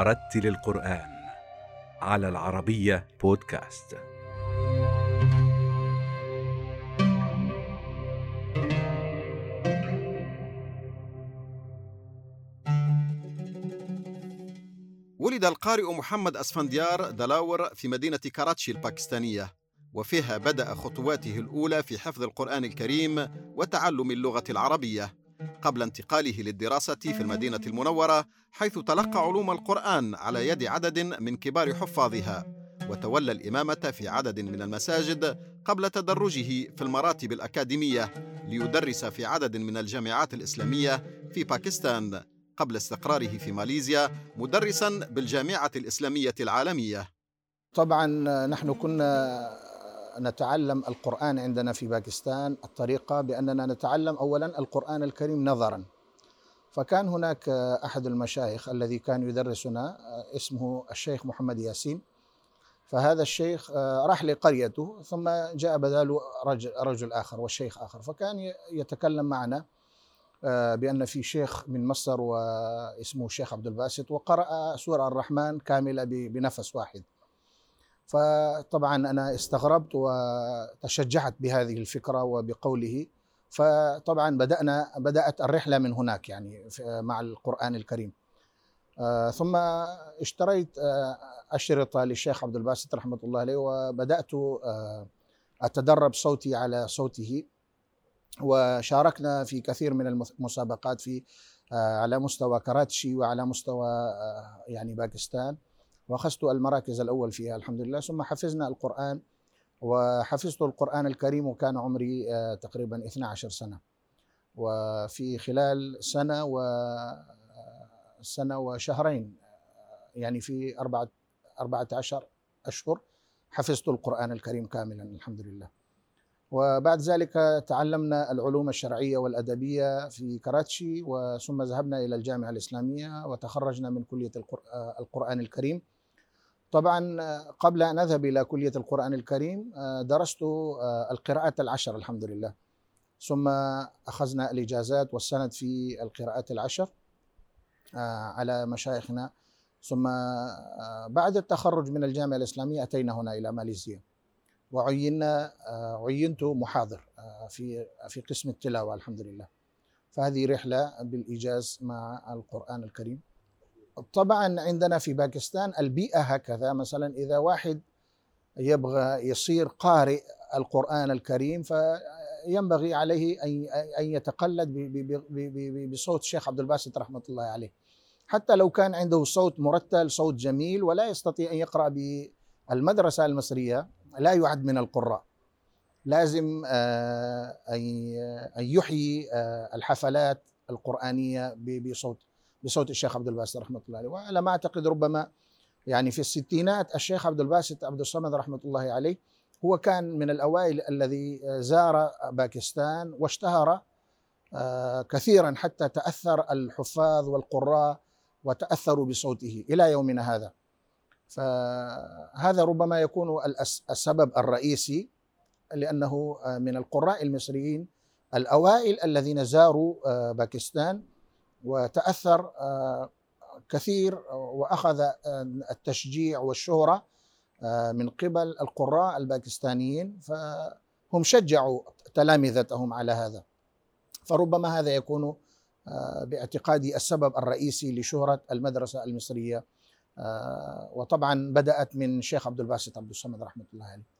ورتل القرآن على العربية بودكاست. ولد القارئ محمد أسفنديار دلاور في مدينة كاراتشي الباكستانية وفيها بدأ خطواته الأولى في حفظ القرآن الكريم وتعلم اللغة العربية قبل انتقاله للدراسة في المدينة المنورة حيث تلقى علوم القرآن على يد عدد من كبار حفاظها. وتولى الإمامة في عدد من المساجد قبل تدرجه في المراتب الأكاديمية ليدرس في عدد من الجامعات الإسلامية في باكستان قبل استقراره في ماليزيا مدرسا بالجامعة الإسلامية العالمية. طبعا نحن كنا نتعلم القرآن عندنا في باكستان الطريقة بأننا نتعلم أولا القرآن الكريم نظرا. فكان هناك أحد المشايخ الذي كان يدرسنا اسمه الشيخ محمد ياسين. فهذا الشيخ راح لقريته ثم جاء بداله رجل, رجل آخر والشيخ آخر. فكان يتكلم معنا بأن في شيخ من مصر واسمه الشيخ عبد الباسط وقرأ سورة الرحمن كاملة بنفس واحد. فطبعا أنا استغربت وتشجعت بهذه الفكرة وبقوله. فطبعا بدأنا بدأت الرحلة من هناك يعني مع القرآن الكريم. ثم اشتريت أشرطة للشيخ عبد الباسط رحمة الله عليه وبدأت أتدرب صوتي على صوته. وشاركنا في كثير من المسابقات في على مستوى كراتشي وعلى مستوى يعني باكستان. وأخذت المراكز الأول فيها الحمد لله. ثم حفظنا القرآن وحفظت القرآن الكريم وكان عمري تقريبا 12 سنة. وفي خلال سنة و سنة وشهرين يعني في أربعة أربعة عشر أشهر حفظت القرآن الكريم كاملا الحمد لله. وبعد ذلك تعلمنا العلوم الشرعية والأدبية في كراتشي وثم ذهبنا إلى الجامعة الإسلامية وتخرجنا من كلية القرآن الكريم. طبعا قبل أن أذهب إلى كلية القرآن الكريم درست القراءات العشر الحمد لله. ثم أخذنا الإجازات والسند في القراءات العشر على مشايخنا. ثم بعد التخرج من الجامعة الإسلامية أتينا هنا إلى ماليزيا. وعينا عينت محاضر في في قسم التلاوة الحمد لله. فهذه رحلة بالايجاز مع القرآن الكريم. طبعا عندنا في باكستان البيئة هكذا. مثلا إذا واحد يبغى يصير قارئ القرآن الكريم فينبغي عليه أن يتقلد بصوت الشيخ عبد الباسط رحمة الله عليه. حتى لو كان عنده صوت مرتل صوت جميل ولا يستطيع أن يقرأ بالمدرسة المصرية لا يعد من القراء. لازم أن يحيي الحفلات القرآنية بصوت بصوت الشيخ عبد الباسط رحمة الله عليه. وعلى ما أعتقد ربما يعني في الستينات الشيخ عبد الباسط عبد الصمد رحمة الله عليه هو كان من الأوائل الذي زار باكستان واشتهر كثيرا حتى تأثر الحفاظ والقراء وتأثروا بصوته إلى يومنا هذا. فهذا ربما يكون السبب الرئيسي لأنه من القراء المصريين الأوائل الذين زاروا باكستان وتأثر كثير وأخذ التشجيع والشهرة من قبل القراء الباكستانيين فهم شجعوا تلامذتهم على هذا. فربما هذا يكون باعتقادي السبب الرئيسي لشهرة المدرسة المصرية وطبعا بدأت من شيخ عبد الباسط عبد الصمد رحمة الله عليه.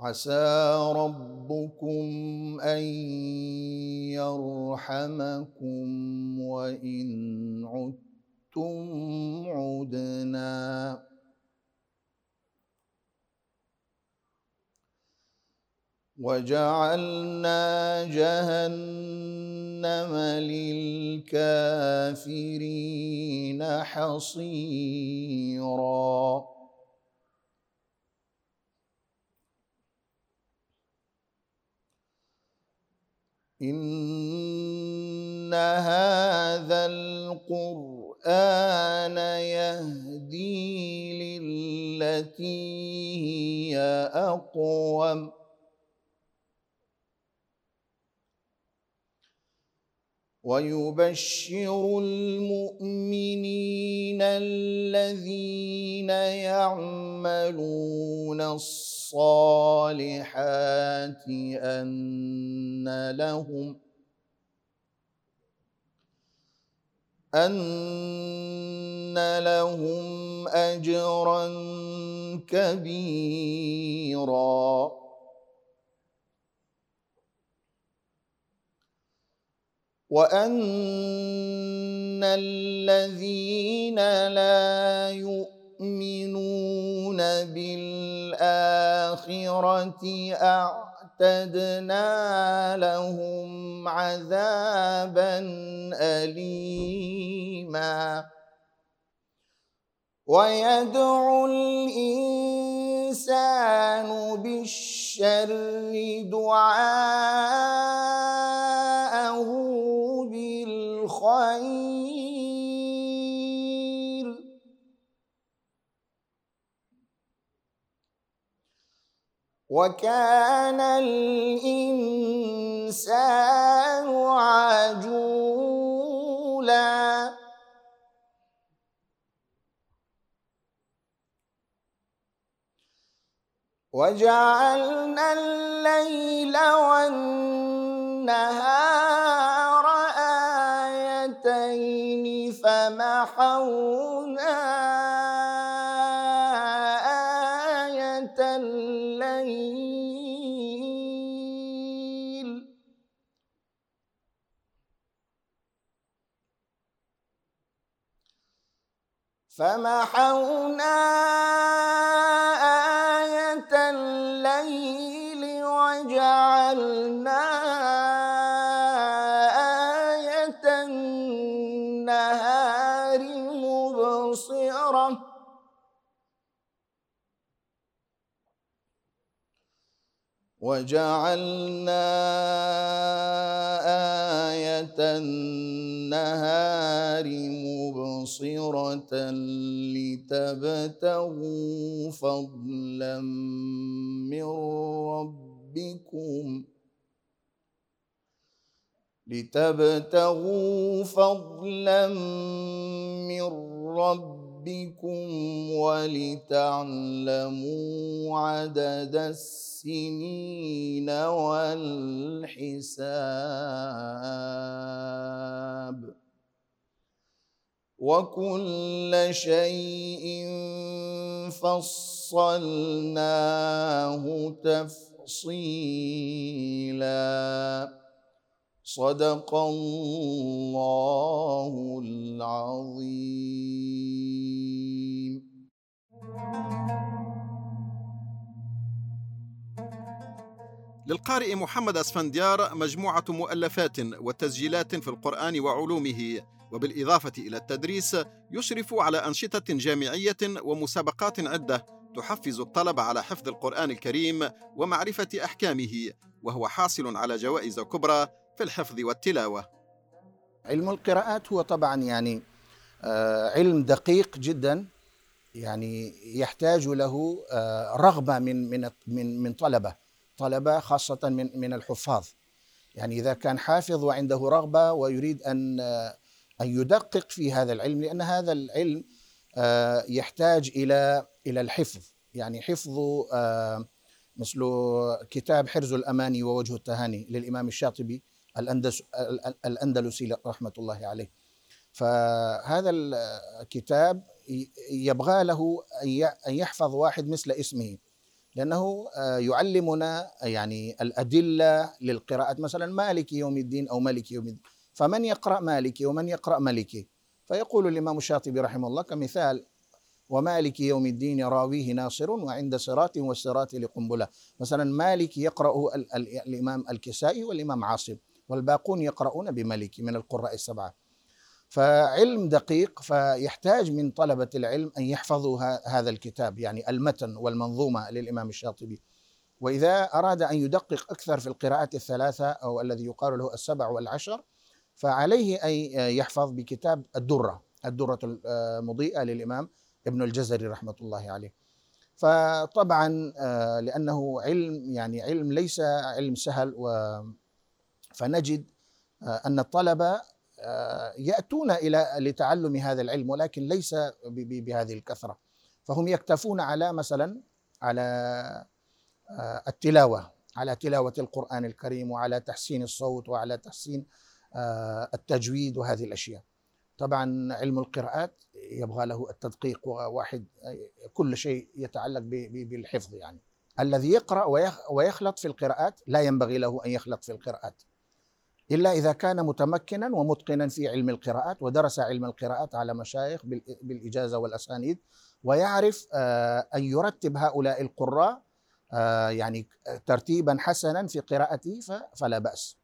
عسى ربكم أن يرحمكم وإن عدتم عدنا. وجعلنا جهنم للكافرين حصيرا. إن هذا القرآن يهدي للتي هي أقوم ويبشر المؤمنين الذين يعملون الصالحات أن لهم أن لهم أجرا كبيرا. وأن الذين لا يؤمنون بالآخرة أعتدنا لهم عذابا أليما. ويدعو الإنسان بالشر دعاءه الخير وكان الإنسان عجولا. وجعلنا الليل والنهار آيتين فمحونا آية فمحونا آية الليل وجعلنا آية النهار مبصرة. وجعلنا النهار مبصرة لتبتغوا فضلا من ربكم. لتبتغوا فضلا من ربكم ولتعلموا عدد السنين والحساب وكل شيء فصلناه تفصيلا صدق الله العظيم. للقارئ محمد أسفنديار مجموعة مؤلفات وتسجيلات في القرآن وعلومه وبالإضافة إلى التدريس يشرف على أنشطة جامعية ومسابقات عدة تحفز الطلبة على حفظ القرآن الكريم ومعرفة أحكامه وهو حاصل على جوائز كبرى في الحفظ والتلاوة. علم القراءات هو طبعا يعني آه، علم دقيق جدا يعني يحتاج له آه، رغبة من من من من طلبة طلبة خاصة من من الحفاظ. يعني إذا كان حافظ وعنده رغبة ويريد أن آه، أن يدقق في هذا العلم لأن هذا العلم يحتاج إلى إلى الحفظ. يعني حفظ مثل كتاب حرز الأماني ووجه التهاني للإمام الشاطبي الأندلسي رحمة الله عليه. فهذا الكتاب يبغى له أن يحفظ واحد مثل اسمه لأنه آه، يعلمنا يعني الأدلة للقراءات مثلا مالك يوم الدين أو مالك يوم الدين. فمن يقرأ مالكي ومن يقرأ ملكي فيقول الإمام الشاطبي رحمه الله كمثال ومالك يوم الدين راويه ناصر وعند صراط والصراط لقنبلة. مثلا مالك يقرأ الإمام الكسائي والإمام عاصم. والباقون يقرؤون بملك من القراء السبعة. فعلم دقيق فيحتاج من طلبة العلم أن يحفظوا هذا الكتاب يعني المتن والمنظومة للإمام الشاطبي. وإذا أراد أن يدقق أكثر في القراءات الثلاثة أو الذي يقال له السبع والعشر فعليه أن يحفظ بكتاب الدرة الدرة المضيئة للإمام ابن الجزري رحمة الله عليه. فطبعا آه، لأنه علم يعني علم ليس علم سهل و فنجد آه، أن الطلبة آه، يأتون إلى لتعلم هذا العلم ولكن ليس بهذه الكثرة. فهم يكتفون على مثلا على التلاوة على تلاوة القرآن الكريم وعلى تحسين الصوت وعلى تحسين التجويد وهذه الأشياء. طبعا علم القراءات يبغى له التدقيق وواحد كل شيء يتعلق بالحفظ يعني. الذي يقرأ ويخلط في القراءات لا ينبغي له أن يخلط في القراءات. إلا إذا كان متمكنا ومتقنا في علم القراءات ودرس علم القراءات على مشايخ بالإجازة والأسانيد ويعرف آه، أن يرتب هؤلاء القراء آه، يعني ترتيبا حسنا في قراءته فلا بأس.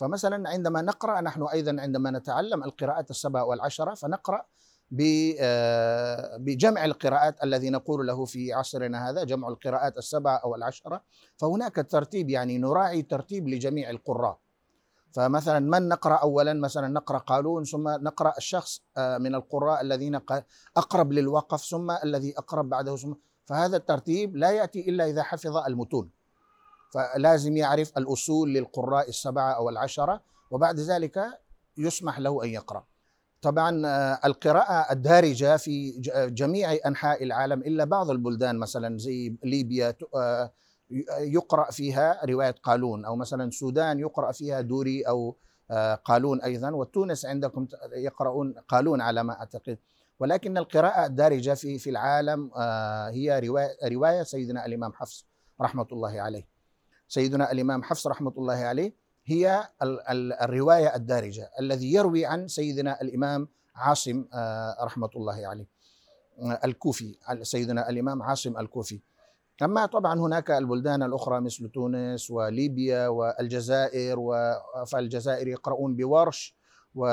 فمثلا عندما نقرأ نحن أيضا عندما نتعلم القراءات السبع والعشرة فنقرأ آه، بجمع القراءات الذي نقول له في عصرنا هذا جمع القراءات السبع أو العشرة. فهناك ترتيب يعني نراعي ترتيب لجميع القراء. فمثلا من نقرأ أولا؟ مثلا نقرأ قالون ثم نقرأ الشخص آه، من القراء الذين أقرب للوقف ثم الذي أقرب بعده ثم فهذا الترتيب لا يأتي إلا إذا حفظ المتون. فلازم يعرف الأصول للقراء السبعة أو العشرة وبعد ذلك يسمح له أن يقرأ. طبعا آه، القراءة الدارجة في جميع أنحاء العالم إلا بعض البلدان مثلا زي ليبيا يقرأ فيها رواية قالون أو مثلا السودان يقرأ فيها دوري أو آه، قالون أيضا وتونس عندكم يقرؤون قالون على ما أعتقد. ولكن القراءة الدارجة في في العالم هي رواية, رواية سيدنا الإمام حفص رحمة الله عليه. سيدنا الإمام حفص رحمة الله عليه هي الرواية الدارجة الذي يروي عن سيدنا الإمام عاصم آه، رحمة الله عليه. آه، الكوفي سيدنا الإمام عاصم الكوفي. أما طبعا هناك البلدان الأخرى مثل تونس وليبيا والجزائر فالجزائر يقرؤون بورش و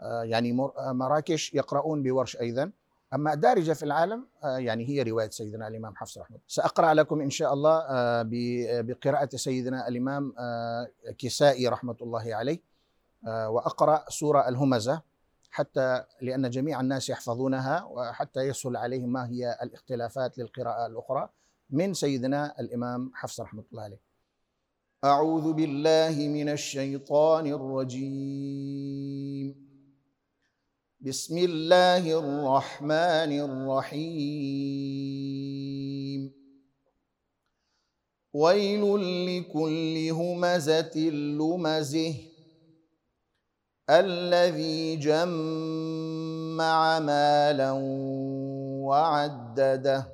آه، يعني مراكش يقرؤون بورش أيضا. أما دارجة في العالم آه، يعني هي رواية سيدنا الإمام حفص رحمه الله. سأقرأ لكم إن شاء الله آه، بقراءة سيدنا الإمام آه، كسائي رحمة الله عليه وأقرأ سورة الهمزة. حتى لأن جميع الناس يحفظونها وحتى يسهل عليهم ما هي الاختلافات للقراءة الأخرى من سيدنا الإمام حفص رحمة الله عليه. أعوذ بالله من الشيطان الرجيم. بسم الله الرحمن الرحيم. ويل لكل همزة لمزه. الذي جمع مالا وعدده.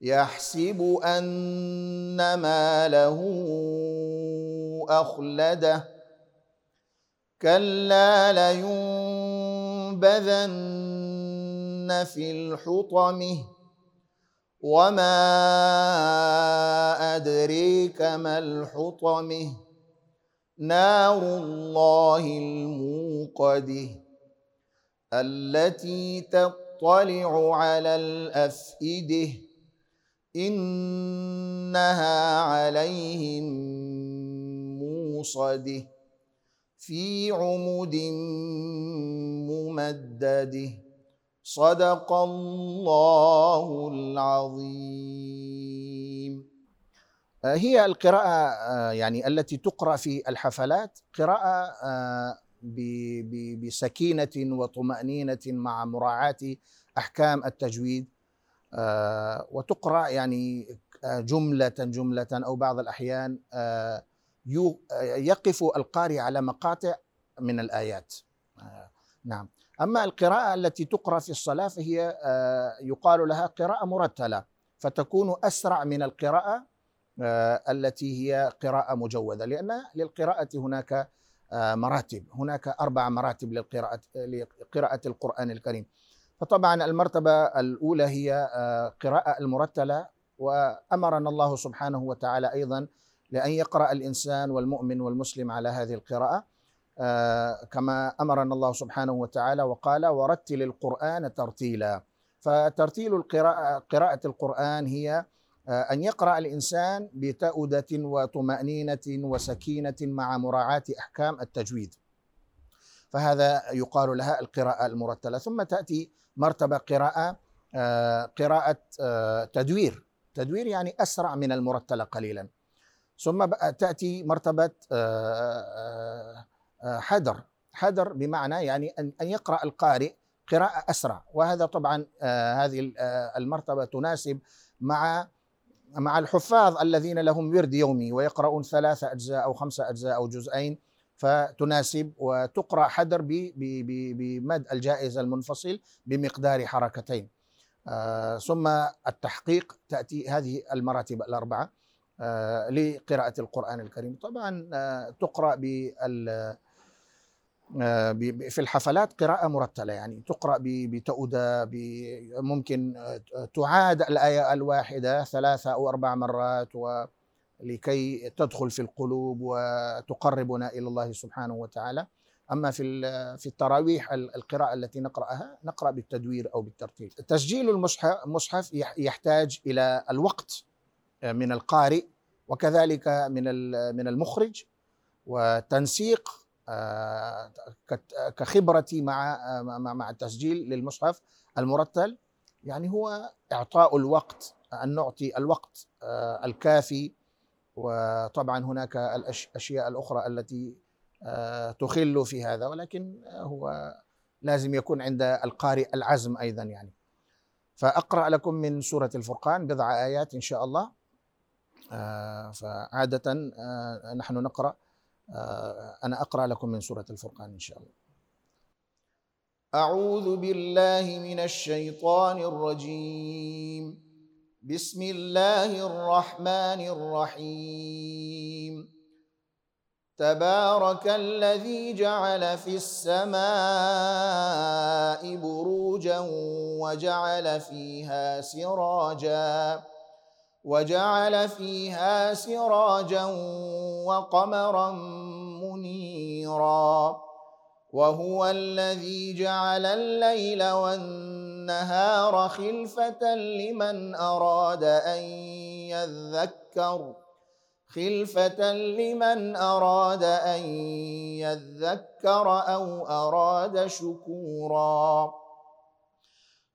يحسب أن ماله أخلده. كلا لينبذن في الحطمه وما أدريك ما الحطمه نار الله الموقده التي تطلع على الأفئدة إنها عليهم موصده في عمد ممدده. صدق الله العظيم. هي القراءة آه، يعني التي تقرأ في الحفلات قراءة آه، بسكينة وطمأنينة مع مراعاة أحكام التجويد وتقرأ يعني جملة جملة أو بعض الأحيان يقف القارئ على مقاطع من الآيات. آه، نعم. أما القراءة التي تقرأ في الصلاة فهي آه، يقال لها قراءة مرتلة فتكون أسرع من القراءة آه، التي هي قراءة مجودة لأن للقراءة هناك مراتب هناك أربع مراتب للقراءة لقراءة القرآن الكريم. فطبعا المرتبة الأولى هي قراءة المرتلة وأمرنا الله سبحانه وتعالى أيضا لأن يقرأ الإنسان والمؤمن والمسلم على هذه القراءة. آه، كما أمرنا الله سبحانه وتعالى وقال ورتل القرآن ترتيلا فترتيل القراءة قراءة القرآن هي آه، أن يقرأ الإنسان بتأودة وطمأنينة وسكينة مع مراعاة أحكام التجويد. فهذا يقال لها القراءة المرتلة. ثم تأتي مرتبة قراءة آه، قراءة آه، تدوير. تدوير يعني أسرع من المرتلة قليلا. ثم تأتي مرتبة حدر حدر بمعنى يعني أن يقرأ القارئ قراءة أسرع. وهذا طبعا هذه المرتبة تناسب مع مع الحفاظ الذين لهم ورد يومي ويقرؤون ثلاثة أجزاء أو خمسة أجزاء أو جزئين فتناسب وتقرأ حدر بمد الجائزة المنفصل بمقدار حركتين. آه ثم التحقيق تأتي هذه المراتب الأربعة آه لقراءة القرآن الكريم. طبعا آه تقرأ بال في الحفلات قراءة مرتلة يعني تقرأ بتؤدة ممكن آه، تعاد الآية الواحدة ثلاثة أو أربع مرات ولكي تدخل في القلوب وتقربنا إلى الله سبحانه وتعالى. أما في في التراويح القراءة التي نقرأها نقرأ بالتدوير أو بالترتيل تسجيل المصحف يحتاج إلى الوقت آه، من القارئ وكذلك من من المخرج وتنسيق آه، كخبرتي مع مع التسجيل للمصحف المرتل يعني هو إعطاء الوقت أن نعطي الوقت آه، الكافي. وطبعا هناك الاشياء الأخرى التي آه، تخل في هذا ولكن هو لازم يكون عند القارئ العزم أيضا يعني. فأقرأ لكم من سورة الفرقان بضع آيات إن شاء الله. فعادة نحن نقرأ آه، أنا أقرأ لكم من سورة الفرقان إن شاء الله. أعوذ بالله من الشيطان الرجيم. بسم الله الرحمن الرحيم. تبارك الذي جعل في السماء بروجا وجعل فيها سراجا. وجعل فيها سراجا وقمرا منيرا. وهو الذي جعل الليل والنهار خلفة لمن أراد أن يذكر خلفة لمن أراد أن يذكر أو أراد شكورا.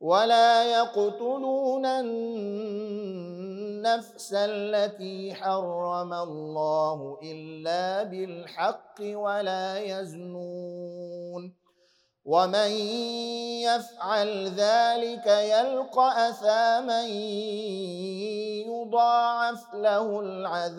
ولا يقتلون النفس التي حرم الله إلا بالحق ولا يزنون. ومن يفعل ذلك يلقى أثاما يضاعف له العذاب.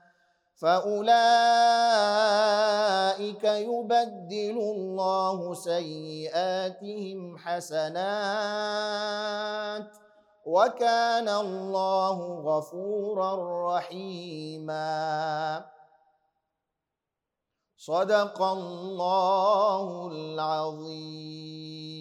فأولئك يبدل الله سيئاتهم حسنات وكان الله غفورا رحيما. صدق الله العظيم.